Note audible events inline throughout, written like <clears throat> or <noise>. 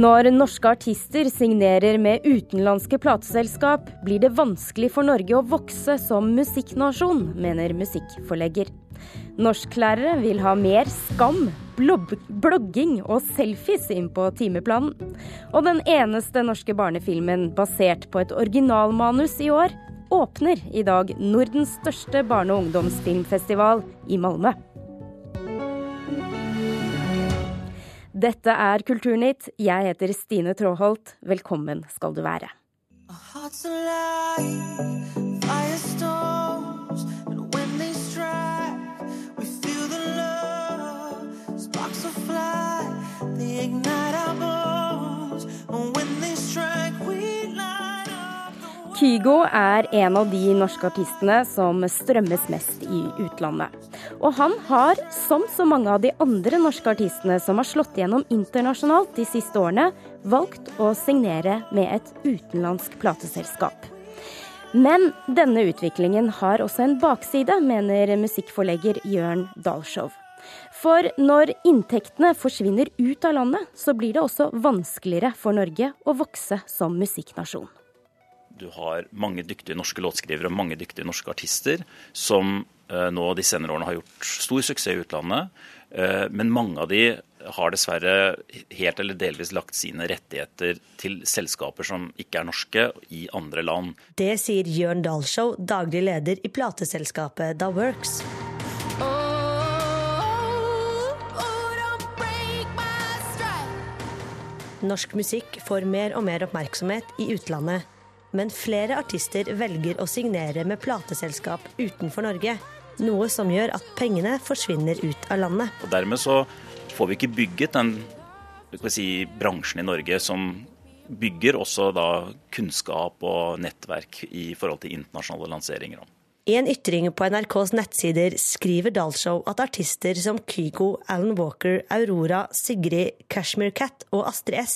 Når norske artister signerer med utenlandske plateselskap, blir det vanskelig for Norge å vokse som musikknasjon, mener musikkforlegger. Norsklærere vil ha mer skam, blogging og selfies inn på timeplanen. Og den eneste norske barnefilmen basert på et originalmanus i år, åpner i dag Nordens største barne- og ungdomsfilmfestival i Malmö. Dette er Kulturnytt. Jeg heter Stine Tråholt. Velkommen skal du være. Kygo er en av de norske artistene som strømmes mest i utlandet. Og han har, som så mange av de andre norske artistene som har slått igjennom internasjonalt de siste årene, valgt å signere med et utenlandsk plateselskap. Men denne utviklingen har også en bakside, mener musikkforlegger Jørn Dalshow. For når inntektene forsvinner ut av landet, så blir det også vanskeligere for Norge å vokse som musikknasjon. Du har mange dyktige norske låtskrivere og mange dyktige norske artister som nå de senere årene har gjort stor suksess i utlandet. Eh, men mange av de har dessverre helt eller delvis lagt sine rettigheter til selskaper som ikke er norske, i andre land. Det sier Jørn Dahlshow, daglig leder i plateselskapet Da Works. Norsk musikk får mer og mer oppmerksomhet i utlandet men flere artister velger å signere med plateselskap utenfor Norge. Noe som gjør at pengene forsvinner ut av landet. Og Dermed så får vi ikke bygget den si, bransjen i Norge som bygger også da kunnskap og nettverk i forhold til internasjonale lanseringer. I en ytring på NRKs nettsider skriver Dalshow at artister som Kygo, Alan Walker, Aurora, Sigrid, Kashmir Cat og Astrid S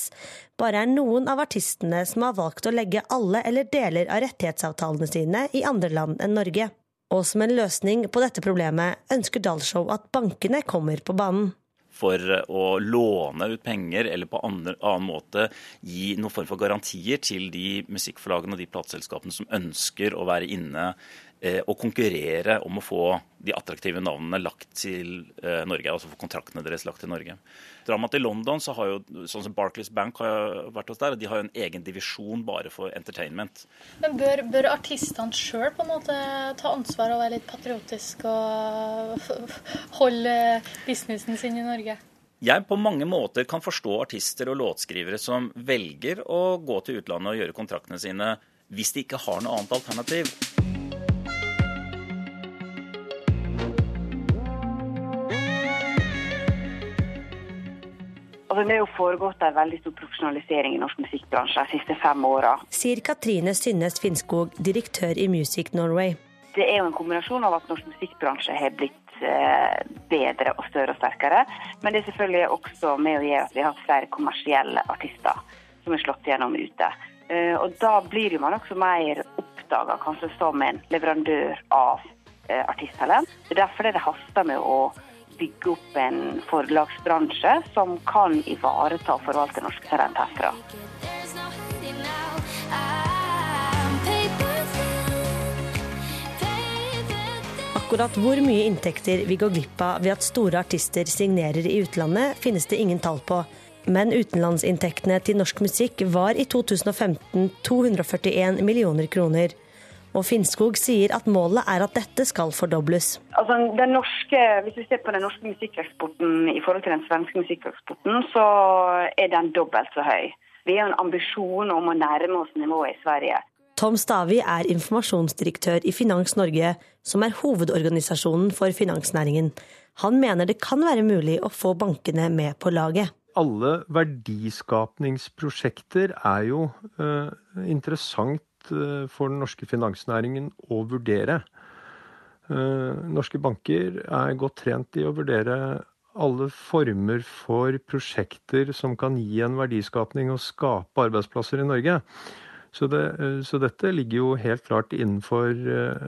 bare er noen av artistene som har valgt å legge alle eller deler av rettighetsavtalene sine i andre land enn Norge. Og som en løsning på dette problemet ønsker Dalshow at bankene kommer på banen. For å låne ut penger eller på andre, annen måte gi noen form for garantier til de musikkforlagene og de plateselskapene som ønsker å være inne Eh, å konkurrere om å få de attraktive navnene lagt til eh, Norge. Altså få kontraktene deres lagt til Norge. Drar man til London, så har jo sånn som Barclays Bank har vært hos der, de har jo en egen divisjon bare for entertainment. Men bør, bør artistene sjøl på en måte ta ansvar og være litt patriotisk og holde businessen sin i Norge? Jeg på mange måter kan forstå artister og låtskrivere som velger å gå til utlandet og gjøre kontraktene sine hvis de ikke har noe annet alternativ. Altså, det har jo foregått en veldig stor profesjonalisering i norsk musikkbransje de siste fem åra. Sier Katrine Synnes Finnskog, direktør i Music Norway. Det er jo en kombinasjon av at norsk musikkbransje har blitt eh, bedre og større og sterkere. Men det er selvfølgelig også med å gjøre at vi har hatt flere kommersielle artister som er slått gjennom ute. Eh, og da blir man også mer oppdaga kanskje som en leverandør av eh, artisttalent. Derfor er det haster med å bygge opp en forlagsbransje som kan ivareta og forvalte norske talent herfra. Akkurat hvor mye inntekter vi går glipp av ved at store artister signerer i utlandet, finnes det ingen tall på. Men utenlandsinntektene til norsk musikk var i 2015 241 millioner kroner. Og Finnskog sier at målet er at dette skal fordobles. Altså, den norske, hvis vi ser på den norske musikkeksporten i forhold til den svenske musikkeksporten, så er den dobbelt så høy. Vi har en ambisjon om å nærme oss nivået i Sverige. Tom Stavi er informasjonsdirektør i Finans Norge, som er hovedorganisasjonen for finansnæringen. Han mener det kan være mulig å få bankene med på laget. Alle verdiskapningsprosjekter er jo uh, interessant for den norske finansnæringen å vurdere. Eh, norske banker er godt trent i å vurdere alle former for prosjekter som kan gi en verdiskapning og skape arbeidsplasser i Norge. Så, det, eh, så dette ligger jo helt klart innenfor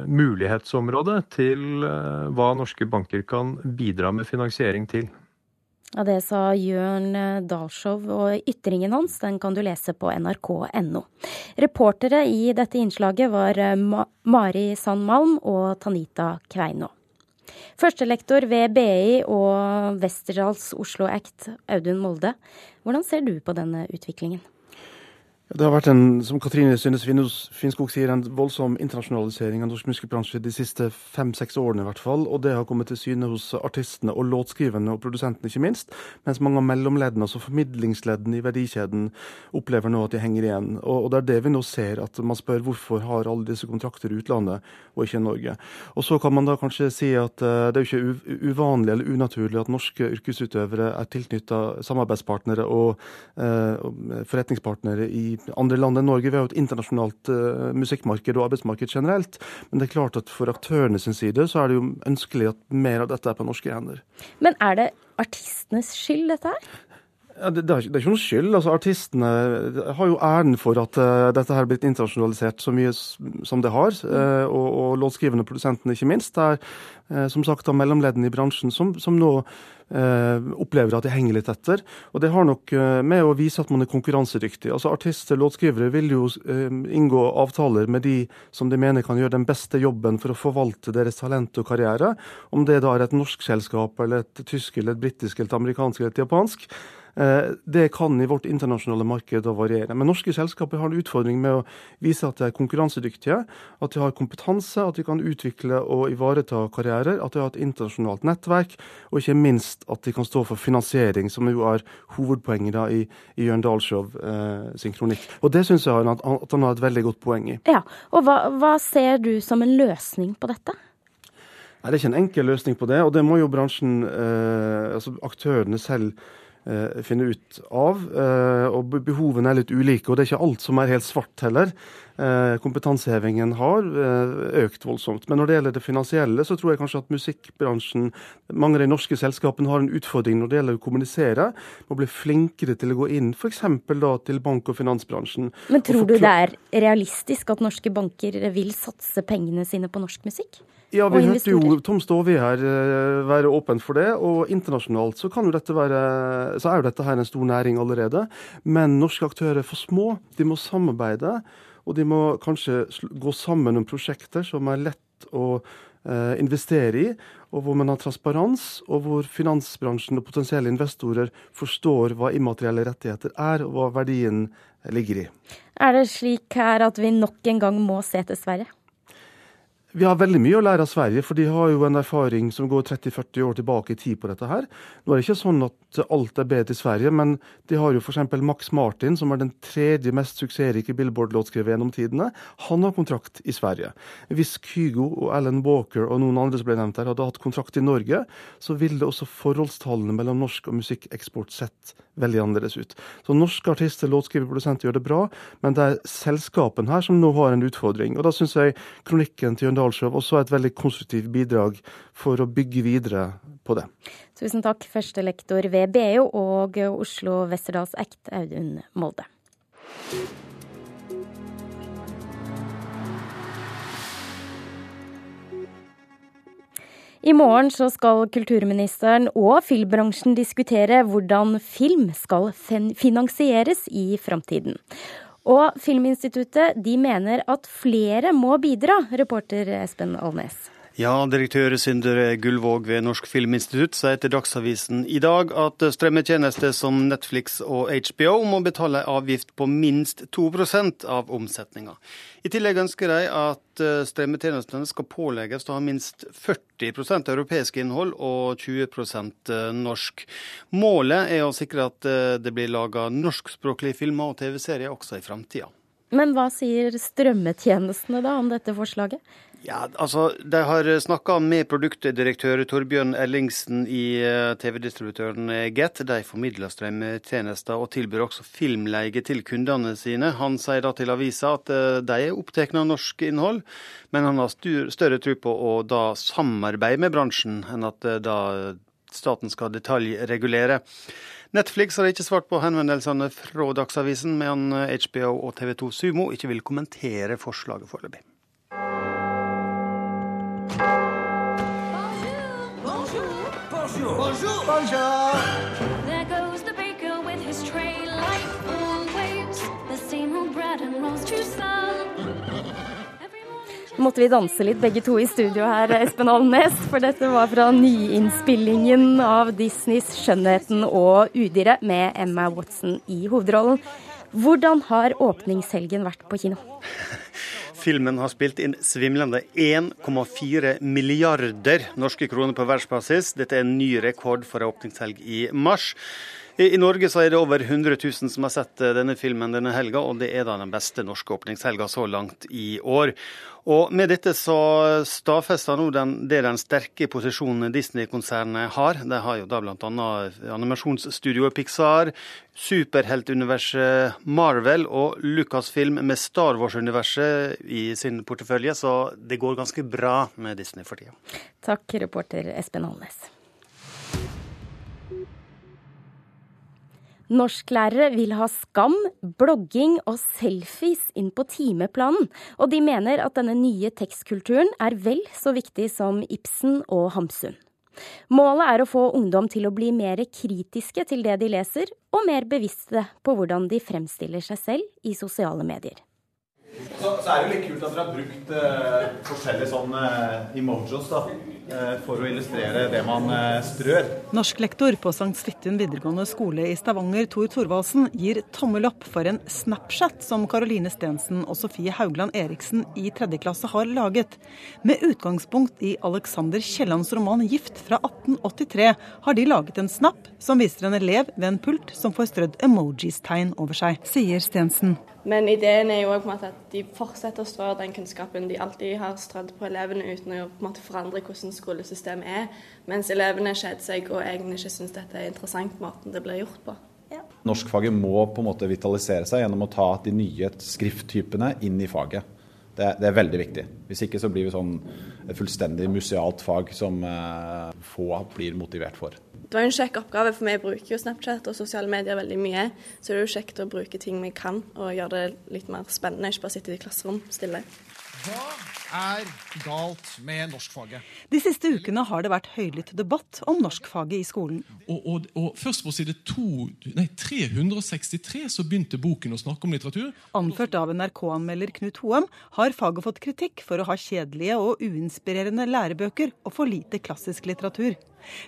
mulighetsområdet til hva norske banker kan bidra med finansiering til. Ja, Det sa Jørn Dalshov, og ytringen hans den kan du lese på nrk.no. Reportere i dette innslaget var Mari Sand Malm og Tanita Kveino. Førstelektor ved BI og Westerdals Oslo Act, Audun Molde. Hvordan ser du på denne utviklingen? Det har vært en, som Katrine Synnes Finnskog sier, en voldsom internasjonalisering av norsk musikkbransje de siste fem-seks årene i hvert fall. Og det har kommet til syne hos artistene og låtskriverne og produsentene ikke minst. Mens mange av mellomleddene, altså formidlingsleddene i verdikjeden, opplever nå at de henger igjen. Og, og, det er det vi nå ser, at man spør hvorfor har alle disse kontrakter i utlandet og ikke i Norge. Og så kan man da kanskje si at uh, det er jo ikke uvanlig eller unaturlig at norske yrkesutøvere er tilknytta samarbeidspartnere og uh, forretningspartnere i andre land enn Norge. Vi har jo et internasjonalt uh, musikkmarked og arbeidsmarked generelt. Men det er klart at for aktørene sin side så er det jo ønskelig at mer av dette er på norske hender. Men er det artistenes skyld, dette her? Ja, det, det, er, det, er, ikke noe skyld. altså Artistene har jo æren for at uh, dette her er blitt internasjonalisert så mye som det har. Uh, og, og låtskrivende produsentene, ikke minst. Det er uh, som sagt av mellomleddene i bransjen som, som nå opplever at de henger litt etter. Og det har nok med å vise at man er konkurransedyktig. Altså Artister, låtskrivere, vil jo inngå avtaler med de som de mener kan gjøre den beste jobben for å forvalte deres talent og karriere. Om det da er et norsk selskap, eller et tysk, eller et britisk, eller et amerikansk eller et japansk. Eh, det kan i vårt internasjonale marked variere. Men norske selskaper har en utfordring med å vise at de er konkurransedyktige, at de har kompetanse, at de kan utvikle og ivareta karrierer, at de har et internasjonalt nettverk, og ikke minst at de kan stå for finansiering, som jo er hovedpoenget da i, i Jørn Dahlsjov eh, sin kronikk. Og det syns jeg at han har et veldig godt poeng i. Ja, og hva, hva ser du som en løsning på dette? Nei, Det er ikke en enkel løsning på det, og det må jo bransjen, eh, altså aktørene selv finne ut av. Eh, og behovene er litt ulike, og det er ikke alt som er helt svart heller. Eh, kompetansehevingen har økt voldsomt. Men når det gjelder det finansielle, så tror jeg kanskje at musikkbransjen, mange av de norske selskapene, har en utfordring når det gjelder å kommunisere. Må bli flinkere til å gå inn f.eks. da til bank- og finansbransjen. Men tror du det er realistisk at norske banker vil satse pengene sine på norsk musikk? Ja, vi hørte jo Tom Stovi her eh, være åpen for det. Og internasjonalt så, være, så, er jo dette her en stor næring allerede. Men norske aktører er for små. De må samarbeide. Og de må kanskje gå sammen om prosjekter som er lett å eh, investere i, og hvor man har transparens, og hvor finansbransjen og potensielle investorer forstår hva immaterielle rettigheter er, og hva verdien ligger i. Er det slik her at vi nok en gang må se til Sverige? Vi har veldig mye å lære av Sverige, for de har jo en erfaring som går 30-40 år tilbake i tid på dette her. Nå er det ikke sånn at alt er bedre i Sverige, men de har jo f.eks. Max Martin, som er den tredje mest suksessrike Billboard-låtskriver gjennom tidene. Han har kontrakt i Sverige. Hvis Kygo og Alan Walker og noen andre som ble nevnt her, hadde hatt kontrakt i Norge, så ville også forholdstallene mellom norsk og musikkeksport sett veldig annerledes ut. Så norske artister, låtskriver, produsenter gjør det bra, men det er selskapene her som nå har en utfordring. Og da syns jeg kronikken til Jørn Dahlsjøv også et veldig konstruktivt bidrag for å bygge videre på det. Tusen takk, førstelektor ved BU og Oslo Westerdals Act, Audun Molde. I morgen skal kulturministeren og filmbransjen diskutere hvordan film skal finansieres i framtiden. Og Filminstituttet de mener at flere må bidra, reporter Espen Alnes. Ja, direktør Sindre Gullvåg ved Norsk Filminstitutt sier til Dagsavisen i dag at strømmetjenester som Netflix og HBO må betale avgift på minst 2% av omsetninga. I tillegg ønsker de at strømmetjenestene skal pålegges å ha minst 40% europeisk innhold og 20% norsk. Målet er å sikre at det blir laga norskspråklige filmer og TV-serier også i framtida. Men hva sier strømmetjenestene da om dette forslaget? Ja, altså, De har snakka med produktdirektør Torbjørn Ellingsen i eh, TV-distributøren Get. De formidler strømtjenester og tilbyr også filmleie til kundene sine. Han sier da til avisa at eh, de er opptatt av norsk innhold, men han har større tro på å da samarbeide med bransjen enn at eh, da staten skal detaljregulere. Netflix har ikke svart på henvendelsene fra Dagsavisen, men HBO og TV 2 Sumo ikke vil kommentere forslaget foreløpig. Bonjour. Bonjour. Bonjour. There goes the baker with his tray like always. The same old bread and roast to måtte vi danse litt begge to i studio her, Espen Alnes. For dette var fra nyinnspillingen av Disneys 'Skjønnheten og udyret' med Emma Watson i hovedrollen. Hvordan har åpningshelgen vært på kino? <laughs> Filmen har spilt inn svimlende 1,4 milliarder norske kroner på verdensbasis. Dette er en ny rekord for åpningshelg i mars. I, Norge så er det over 100 000 som har sett eh, denne filmen denne helga, og det er da den beste norske åpningshelga så langt i år. Og Med dette så stadfester nå den, det den sterke posisjonen Disney-konsernet har. De har jo da bl.a. animasjonsstudioet Pixar, superheltuniverset Marvel og Lucasfilm med Star Wars-universet i sin portefølje, så det går ganske bra med Disney for tida. Takk, reporter Espen Alnes. Norsklærere vil ha skam, blogging og selfies inn på timeplanen, og de mener at denne nye tekstkulturen er vel så viktig som Ibsen og Hamsun. Målet er å få ungdom til å bli mer kritiske til det de leser, og mer bevisste på hvordan de fremstiller seg selv i sosiale medier. Så, så, er det litt kult at dere har brukt uh, forskjellige sånne emojis. da, eh, for å illustrere det man eh, strør. Norsklektor på St. Svithun videregående skole i Stavanger, Tor Thorvaldsen, gir tommel opp for en Snapchat som Caroline Stensen og Sofie Haugland Eriksen i tredje klasse har laget. Med utgangspunkt i Alexander Kiellands roman 'Gift' fra 1883 har de laget en snap som viser en elev ved en pult som får strødd emojis-tegn over seg, sier Stensen. Men ideen er jo på en måte at de fortsetter å strø den kunnskapen de alltid har strødd på elevene, uten å på en måte forandre hvordan skolesystemet er. Mens elevene kjeder seg og egentlig ikke syns dette er interessant, måten det blir gjort på. Ja. Norskfaget må på en måte vitalisere seg gjennom å ta de nye skrifttypene inn i faget. Det, det, er veldig viktig. Hvis ikke så blir vi sånn et fullstendig musealt fag som eh, få blir motivert for. Det var en kjekk oppgave, for vi bruker jo Snapchat og sosiale medier veldig mye. Så det er jo kjekt å bruke ting vi kan, og gjøre det litt mer spennende. Ikke bare sitte i klasserom stille. Hva er galt med norskfaget? De siste ukene har det vært høylytt debatt om norskfaget i skolen. Og, og, og Først på side to, nei, 363 så begynte boken å snakke om litteratur. Anført av NRK-anmelder Knut Hoem har faget fått kritikk for å ha kjedelige og uinspirerende lærebøker og for lite klassisk litteratur.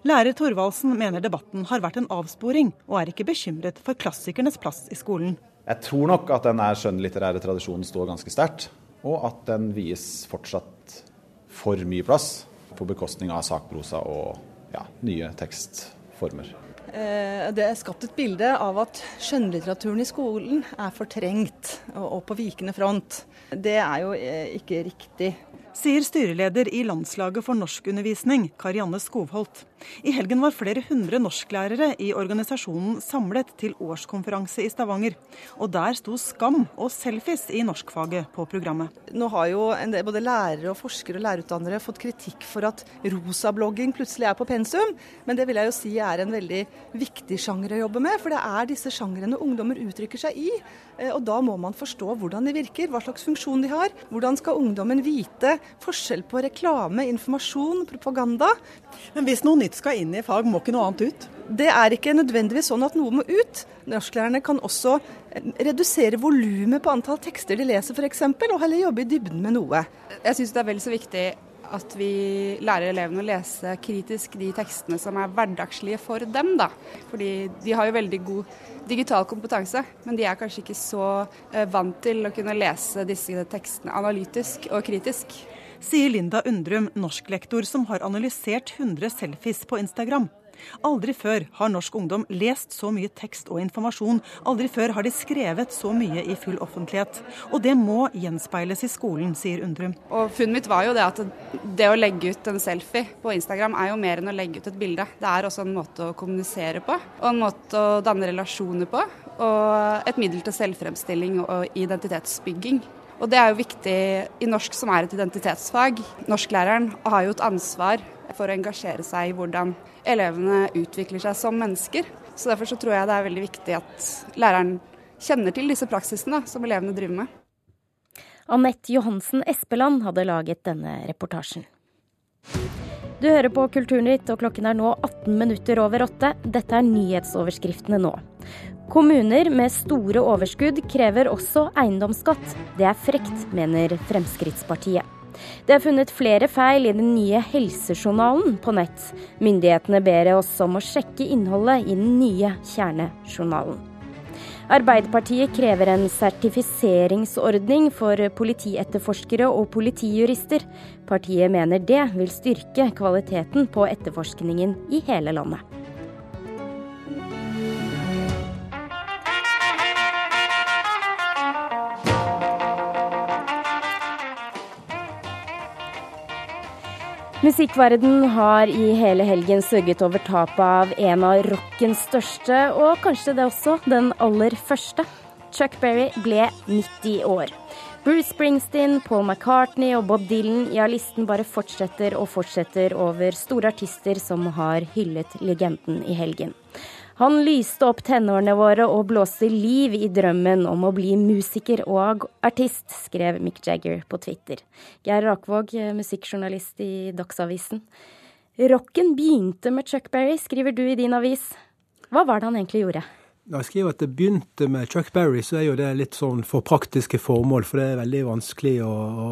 Lærer Thorvaldsen mener debatten har vært en avsporing, og er ikke bekymret for klassikernes plass i skolen. Jeg tror nok at den skjønnlitterære tradisjonen står ganske sterkt, og at den vies fortsatt for mye plass, på bekostning av sakprosa og ja, nye tekstformer. Eh, det er skapt et bilde av at skjønnlitteraturen i skolen er fortrengt og på vikende front. Det er jo eh, ikke riktig sier styreleder i Landslaget for norskundervisning, Karianne Skovholt. I helgen var flere hundre norsklærere i organisasjonen samlet til årskonferanse i Stavanger. Og der sto skam og selfies i norskfaget på programmet. Nå har jo del, både lærere, og forskere og lærerutdannere fått kritikk for at rosablogging plutselig er på pensum. Men det vil jeg jo si er en veldig viktig sjanger å jobbe med. For det er disse sjangrene ungdommer uttrykker seg i. Eh, og da må man forstå hvordan de virker, hva slags funksjon de har. Hvordan skal ungdommen vite forskjell på reklame, informasjon, propaganda? Men hvis noe nytt skal inn i fag, må ikke noe annet ut? Det er ikke nødvendigvis sånn at noe må ut. Norsklærerne kan også eh, redusere volumet på antall tekster de leser f.eks., og heller jobbe i dybden med noe. Jeg syns det er vel så viktig at vi lærer elevene å lese kritisk de tekstene som er hverdagslige for dem. da. Fordi de har jo veldig god digital kompetanse, men de er kanskje ikke så eh, vant til å kunne lese disse tekstene analytisk og kritisk. Sier Linda Undrum, norsklektor som har analysert 100 selfies på Instagram. Aldri før har norsk ungdom lest så mye tekst og informasjon. Aldri før har de skrevet så mye i full offentlighet. Og det må gjenspeiles i skolen, sier Undrum. Og Funnet mitt var jo det at det å legge ut en selfie på Instagram er jo mer enn å legge ut et bilde. Det er også en måte å kommunisere på, og en måte å danne relasjoner på. Og et middel til selvfremstilling og identitetsbygging. Og det er jo viktig i norsk, som er et identitetsfag. Norsklæreren har jo et ansvar for å engasjere seg i hvordan elevene utvikler seg som mennesker. Så Derfor så tror jeg det er veldig viktig at læreren kjenner til disse praksisene som elevene driver med. Anette Johansen Espeland hadde laget denne reportasjen. Du hører på Kulturnytt, og klokken er nå 18 minutter over åtte. Dette er nyhetsoverskriftene nå. Kommuner med store overskudd krever også eiendomsskatt. Det er frekt, mener Fremskrittspartiet. Det er funnet flere feil i den nye helsejournalen på nett. Myndighetene ber oss om å sjekke innholdet i den nye kjernejournalen. Arbeiderpartiet krever en sertifiseringsordning for politietterforskere og politijurister. Partiet mener det vil styrke kvaliteten på etterforskningen i hele landet. Musikkverden har i hele helgen sørget over tapet av en av rockens største, og kanskje det også den aller første. Chuck Berry ble 90 år. Bruce Springsteen, Paul McCartney og Bob Dylan, ja listen bare fortsetter og fortsetter over store artister som har hyllet legenden i helgen. Han lyste opp tenårene våre og blåste liv i drømmen om å bli musiker og artist, skrev Mick Jagger på Twitter. Geir Rakvåg, musikkjournalist i Dagsavisen. Rocken begynte med Chuck Berry, skriver du i din avis. Hva var det han egentlig gjorde? Når jeg skriver at det begynte med Chuck Berry, så er jo det litt sånn for praktiske formål, for det er veldig vanskelig å, å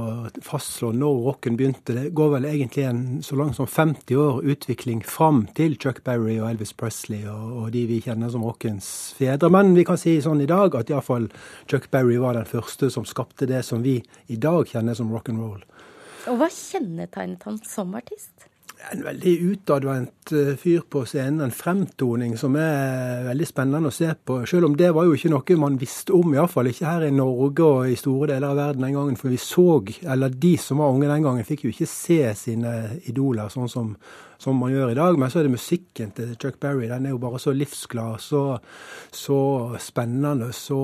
fastslå når rocken begynte. Det går vel egentlig en så langt som 50 år utvikling fram til Chuck Berry og Elvis Presley og, og de vi kjenner som rockens fedre. Men vi kan si sånn i dag at iallfall Chuck Berry var den første som skapte det som vi i dag kjenner som rock'n'roll. Og hva kjennetegnet han som artist? En veldig utadvendt eh, fyr på scenen. En fremtoning som er veldig spennende å se på. Selv om det var jo ikke noe man visste om, iallfall ikke her i Norge og i store deler av verden den gangen. For vi så, eller de som var unge den gangen, fikk jo ikke se sine idoler sånn som, som man gjør i dag. Men så er det musikken til Chuck Berry. Den er jo bare så livsglad, så, så spennende, så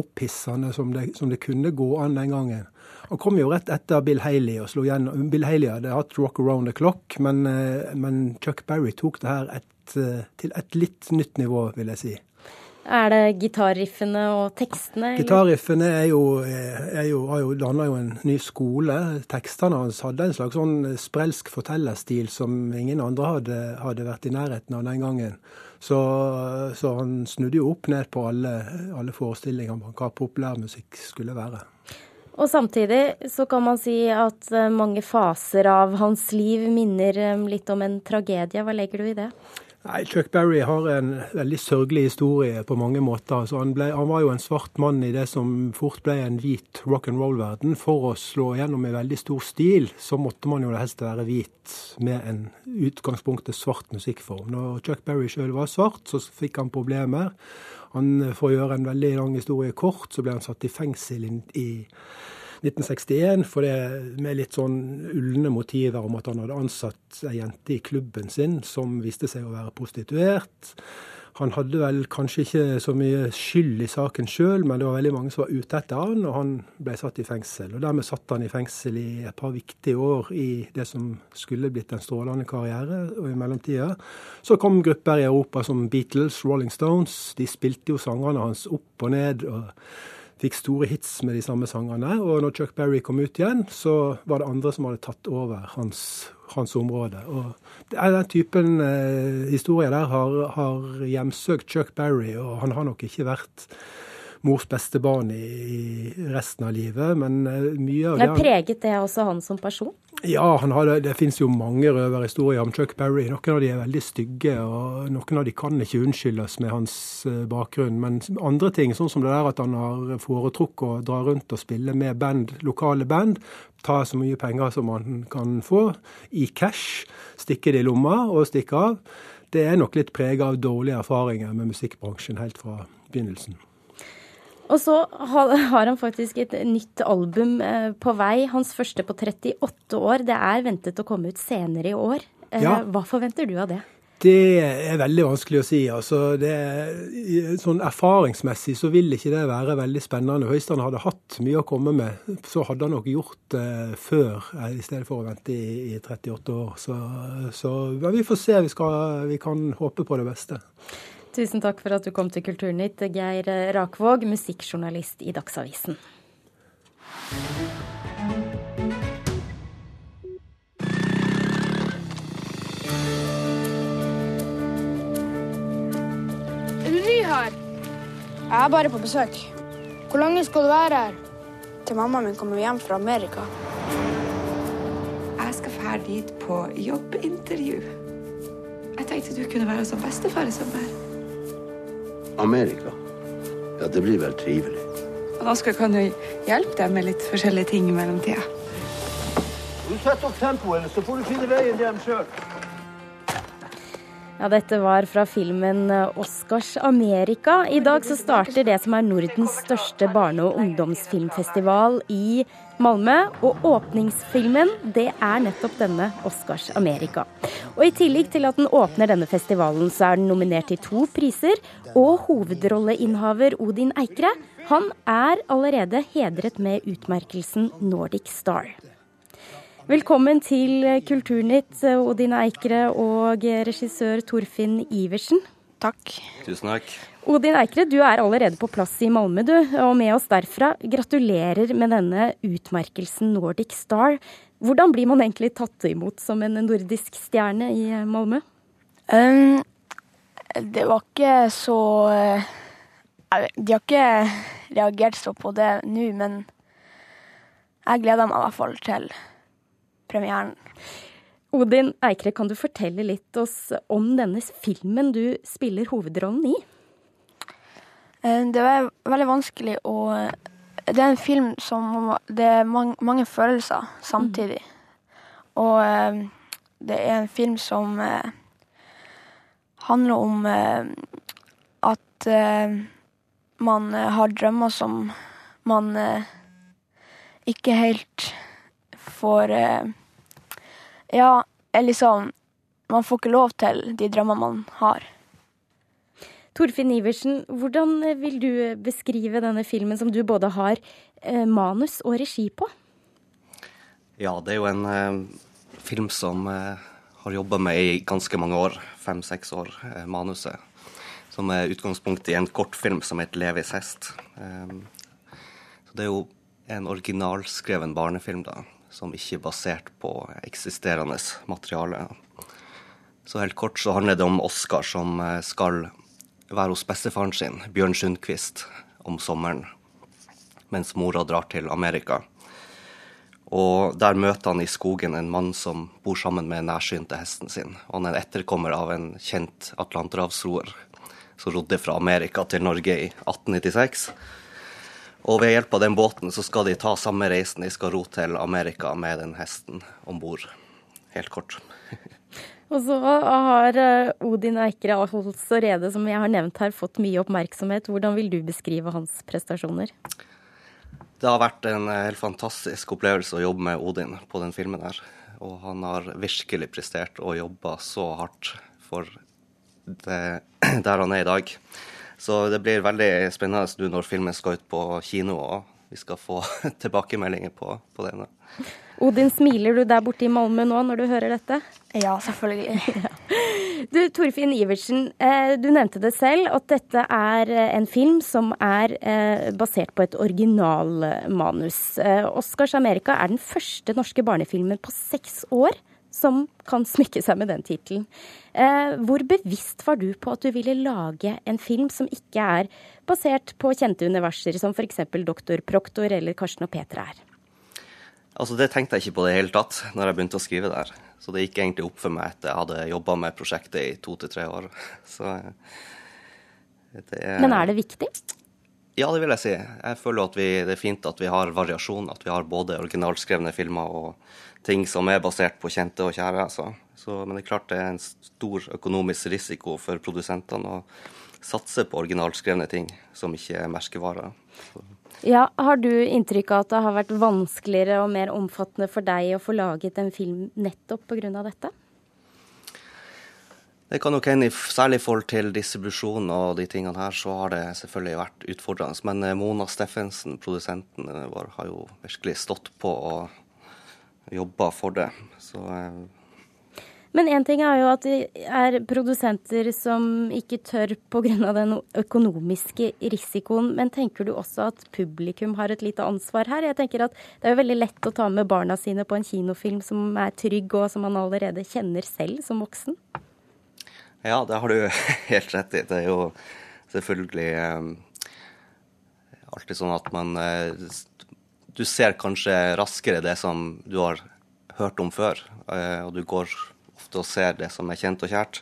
opphissende som det, som det kunne gå an den gangen. Han kom jo rett etter Bill Haley og slo gjennom. Bill Haley hadde hatt Rock Around the Clock, men, eh, men Chuck Berry tok det her et, eh, til et litt nytt nivå, vil jeg si. Er det gitarriffene og tekstene? Gitarriffene er jo, er jo, har jo danna jo en ny skole. Tekstene hans hadde en slags sånn sprelsk fortellerstil som ingen andre hadde, hadde vært i nærheten av den gangen. Så, så han snudde jo opp ned på alle, alle forestillinger om hva populærmusikk skulle være. Og samtidig så kan man si at eh, mange faser av hans liv minner eh, litt om en tragedie. Hva legger du i det? Nei, Chuck Berry har en veldig sørgelig historie på mange måter. Altså, han, ble, han var jo en svart mann i det som fort ble en hvit rock'n'roll-verden. For å slå gjennom i veldig stor stil, så måtte man jo helst være hvit med en utgangspunktet svart musikkform. Når Chuck Berry sjøl var svart, så fikk han problemer. Han, For å gjøre en veldig lang historie kort, så ble han satt i fengsel i 1961 for det med litt sånn ulne motiver om at han hadde ansatt ei jente i klubben sin som viste seg å være prostituert. Han hadde vel kanskje ikke så mye skyld i saken sjøl, men det var veldig mange som var ute etter han, og han ble satt i fengsel. Og Dermed satt han i fengsel i et par viktige år i det som skulle blitt en strålende karriere. Og i mellomtida så kom grupper i Europa som Beatles, Rolling Stones. De spilte jo sangene hans opp og ned. og fikk store hits med de samme sangene. Og når Chuck Berry kom ut igjen, så var det andre som hadde tatt over hans, hans område. Og Den typen eh, historier der har, har hjemsøkt Chuck Berry, og han har nok ikke vært mors beste barn i, i resten av livet, men eh, mye av det Preget det også han som person? Ja, har, det finnes jo mange røverhistorier om Chuck Berry. Noen av de er veldig stygge, og noen av de kan ikke unnskyldes med hans eh, bakgrunn. Men andre ting, sånn som det der at han har foretrukket å dra rundt og spille med band, lokale band, ta så mye penger som han kan få, i cash, stikke det i lomma og stikke av, det er nok litt prega av dårlige erfaringer med musikkbransjen helt fra begynnelsen. Og så har han faktisk et nytt album eh, på vei, hans første på 38 år. Det er ventet å komme ut senere i år. Eh, ja. Hva forventer du av det? Det er veldig vanskelig å si. Altså, det, sånn Erfaringsmessig så vil ikke det være veldig spennende. Høystrand hadde hatt mye å komme med, så hadde han nok gjort det før eh, i stedet for å vente i, i 38 år. Så, så vi får se. Vi, skal, vi kan håpe på det beste. Tusen takk for at du kom til Kulturnytt, Geir Rakvåg, musikkjournalist i Dagsavisen. Er? Jeg er bare på besøk. Hvor lenge skal du være her? Til mammaen min kommer hjem fra Amerika. Jeg skal fære dit på jobbintervju. Jeg tenkte du kunne være som bestefar i sommer. Amerika. Ja, det blir vel trivelig. Og da skal kan jo hjelpe deg med litt forskjellige ting i mellomtida. Du setter opp tempoet, så får du finne veien hjem sjøl. Ja, dette var fra filmen eh, Oscars Amerika. I dag så starter det som er Nordens største barne- og ungdomsfilmfestival i Malmö. Og åpningsfilmen, det er nettopp denne Oscars Amerika. Og i tillegg til at den åpner denne festivalen, så er den nominert til to priser. Og hovedrolleinnehaver Odin Eikre, han er allerede hedret med utmerkelsen Nordic Star. Velkommen til Kulturnytt, Odin Eikre og regissør Torfinn Iversen. Takk. Tusen takk. Odin Eikre, du er allerede på plass i Malmö, du. Og med oss derfra, gratulerer med denne utmerkelsen Nordic Star. Hvordan blir man egentlig tatt imot som en nordisk stjerne i Malmö? Um, det var ikke så eh, De har ikke reagert så på det nå, men jeg gleder meg i hvert fall til premieren. Odin Eikre, kan du fortelle litt oss om denne filmen du spiller hovedrollen i? Eh, Det var veldig vanskelig å Det er en film som Det er mange, mange følelser samtidig. Og eh, det er en film som eh, handler om at man har drømmer som man ikke helt får Ja, eller liksom Man får ikke lov til de drømmene man har. Torfinn Iversen, hvordan vil du beskrive denne filmen som du både har eh, manus og regi på? Ja, det er jo en eh, film som eh, har jobba med i ganske mange år, fem-seks år, eh, manuset. Som er utgangspunkt i en kortfilm som heter 'Levis hest'. Eh, så det er jo en originalskreven barnefilm, da, som ikke er basert på eksisterende materiale. Så helt kort så handler det om Oskar som eh, skal være hos bestefaren sin, Bjørn Sundquist, om sommeren. Mens mora drar til Amerika. Og der møter han i skogen en mann som bor sammen med nærsynte hesten sin. Og han er en etterkommer av en kjent atlanterhavsroer som rodde fra Amerika til Norge i 1896. Og ved hjelp av den båten så skal de ta samme reisen. De skal ro til Amerika med den hesten om bord. Helt kort. <laughs> Og så har eh, Odin Eikre altså Rede, som jeg har nevnt her, fått mye oppmerksomhet. Hvordan vil du beskrive hans prestasjoner? Det har vært en eh, helt fantastisk opplevelse å jobbe med Odin på den filmen her. Og han har virkelig prestert og jobba så hardt for det, <clears throat> der han er i dag. Så det blir veldig spennende nå når filmen skal ut på kino, og vi skal få <laughs> tilbakemeldinger på, på nå. Odin, smiler du der borte i Malmö nå når du hører dette? Ja, selvfølgelig. <laughs> Du, Torfinn Iversen, eh, du nevnte det selv at dette er eh, en film som er eh, basert på et originalmanus. Oscars Amerika er den første norske barnefilmen på seks år som kan smykke seg med den tittelen. Hvor bevisst var du på at du ville lage en film som ikke er basert på kjente universer, som f.eks. Doktor Proktor eller Karsten og Peter er? Altså Det tenkte jeg ikke på det hele tatt når jeg begynte å skrive der. Så det gikk egentlig opp for meg etter jeg hadde jobba med prosjektet i to til tre år. <laughs> Så det er Men er det viktig? Ja, det vil jeg si. Jeg føler at vi, det er fint at vi har variasjon. At vi har både originalskrevne filmer og ting som er basert på kjente og kjære. Altså. Så, men det er klart det er en stor økonomisk risiko for produsentene å satse på originalskrevne ting som ikke er merkevarer. Ja, Har du inntrykk av at det har vært vanskeligere og mer omfattende for deg å få laget en film nettopp pga. dette? Det kan nok hende, særlig i forhold til distribusjon og de tingene her, så har det selvfølgelig vært utfordrende. Men eh, Mona Steffensen, produsenten vår, har jo virkelig stått på og jobba for det. Så eh, Men én ting er jo at det er produsenter som ikke tør pga. den økonomiske risikoen. Men tenker du også at publikum har et lite ansvar her? Jeg tenker at Det er jo veldig lett å ta med barna sine på en kinofilm som er trygg, og som man allerede kjenner selv som voksen. Ja, det har du <laughs> helt rett i. Det er jo selvfølgelig eh, alltid sånn at man eh, Du ser kanskje raskere det som du har hørt om før, eh, og du går ofte og ser det som er kjent og kjært.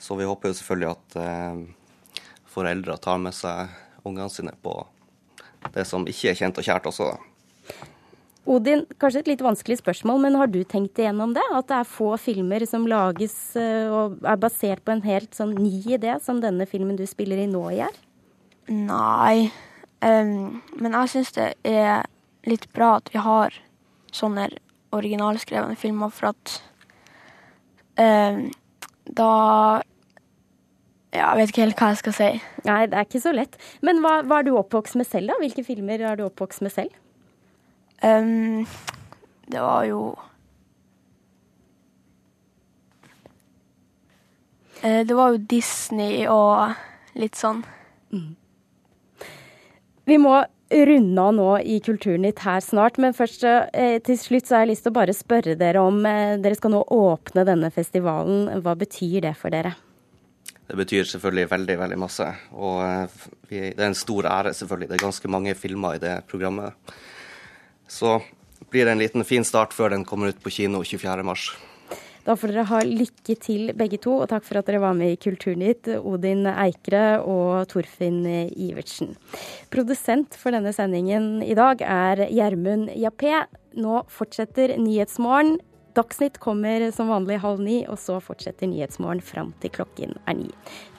Så vi håper jo selvfølgelig at foreldre tar med seg ungene sine på det som ikke er kjent og kjært også. da. Odin, kanskje et litt vanskelig spørsmål, men har du tenkt igjennom det? At det er få filmer som lages eh, og er basert på en helt sånn ny idé, som denne filmen du spiller i nå gjør? Nei, um, men jeg syns det er litt bra at vi har sånne originalskrevne filmer, for at um, da ja, Jeg vet ikke helt hva jeg skal si. Nei, det er ikke så lett. Men hva, hva er du oppvokst med selv, da? Hvilke filmer er du oppvokst med selv? Em, det var jo uh, Det var jo Disney og litt sånn. Vi må runde av nå i Kulturnytt her snart, men først eh, til slutt så har jeg lyst til å bare spørre dere om eh, Dere skal nå åpne denne festivalen. Hva betyr det for dere? Det betyr selvfølgelig veldig, veldig masse. Og eh, vi, det er en stor ære, selvfølgelig. Det er ganske mange filmer i det programmet. Så blir det en liten fin start før den kommer ut på kino 24. mars. Da får dere ha lykke til begge to, og takk for at dere var med i Kulturnytt, Odin Eikre og Torfinn Ivertsen. Produsent for denne sendingen i dag er Gjermund Jappé. Nå fortsetter Nyhetsmorgen. Dagsnytt kommer som vanlig halv ni, og så fortsetter Nyhetsmorgen fram til klokken er ni.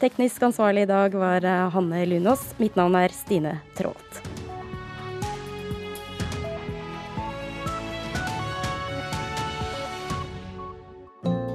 Teknisk ansvarlig i dag var Hanne Lunås. Mitt navn er Stine Traalt.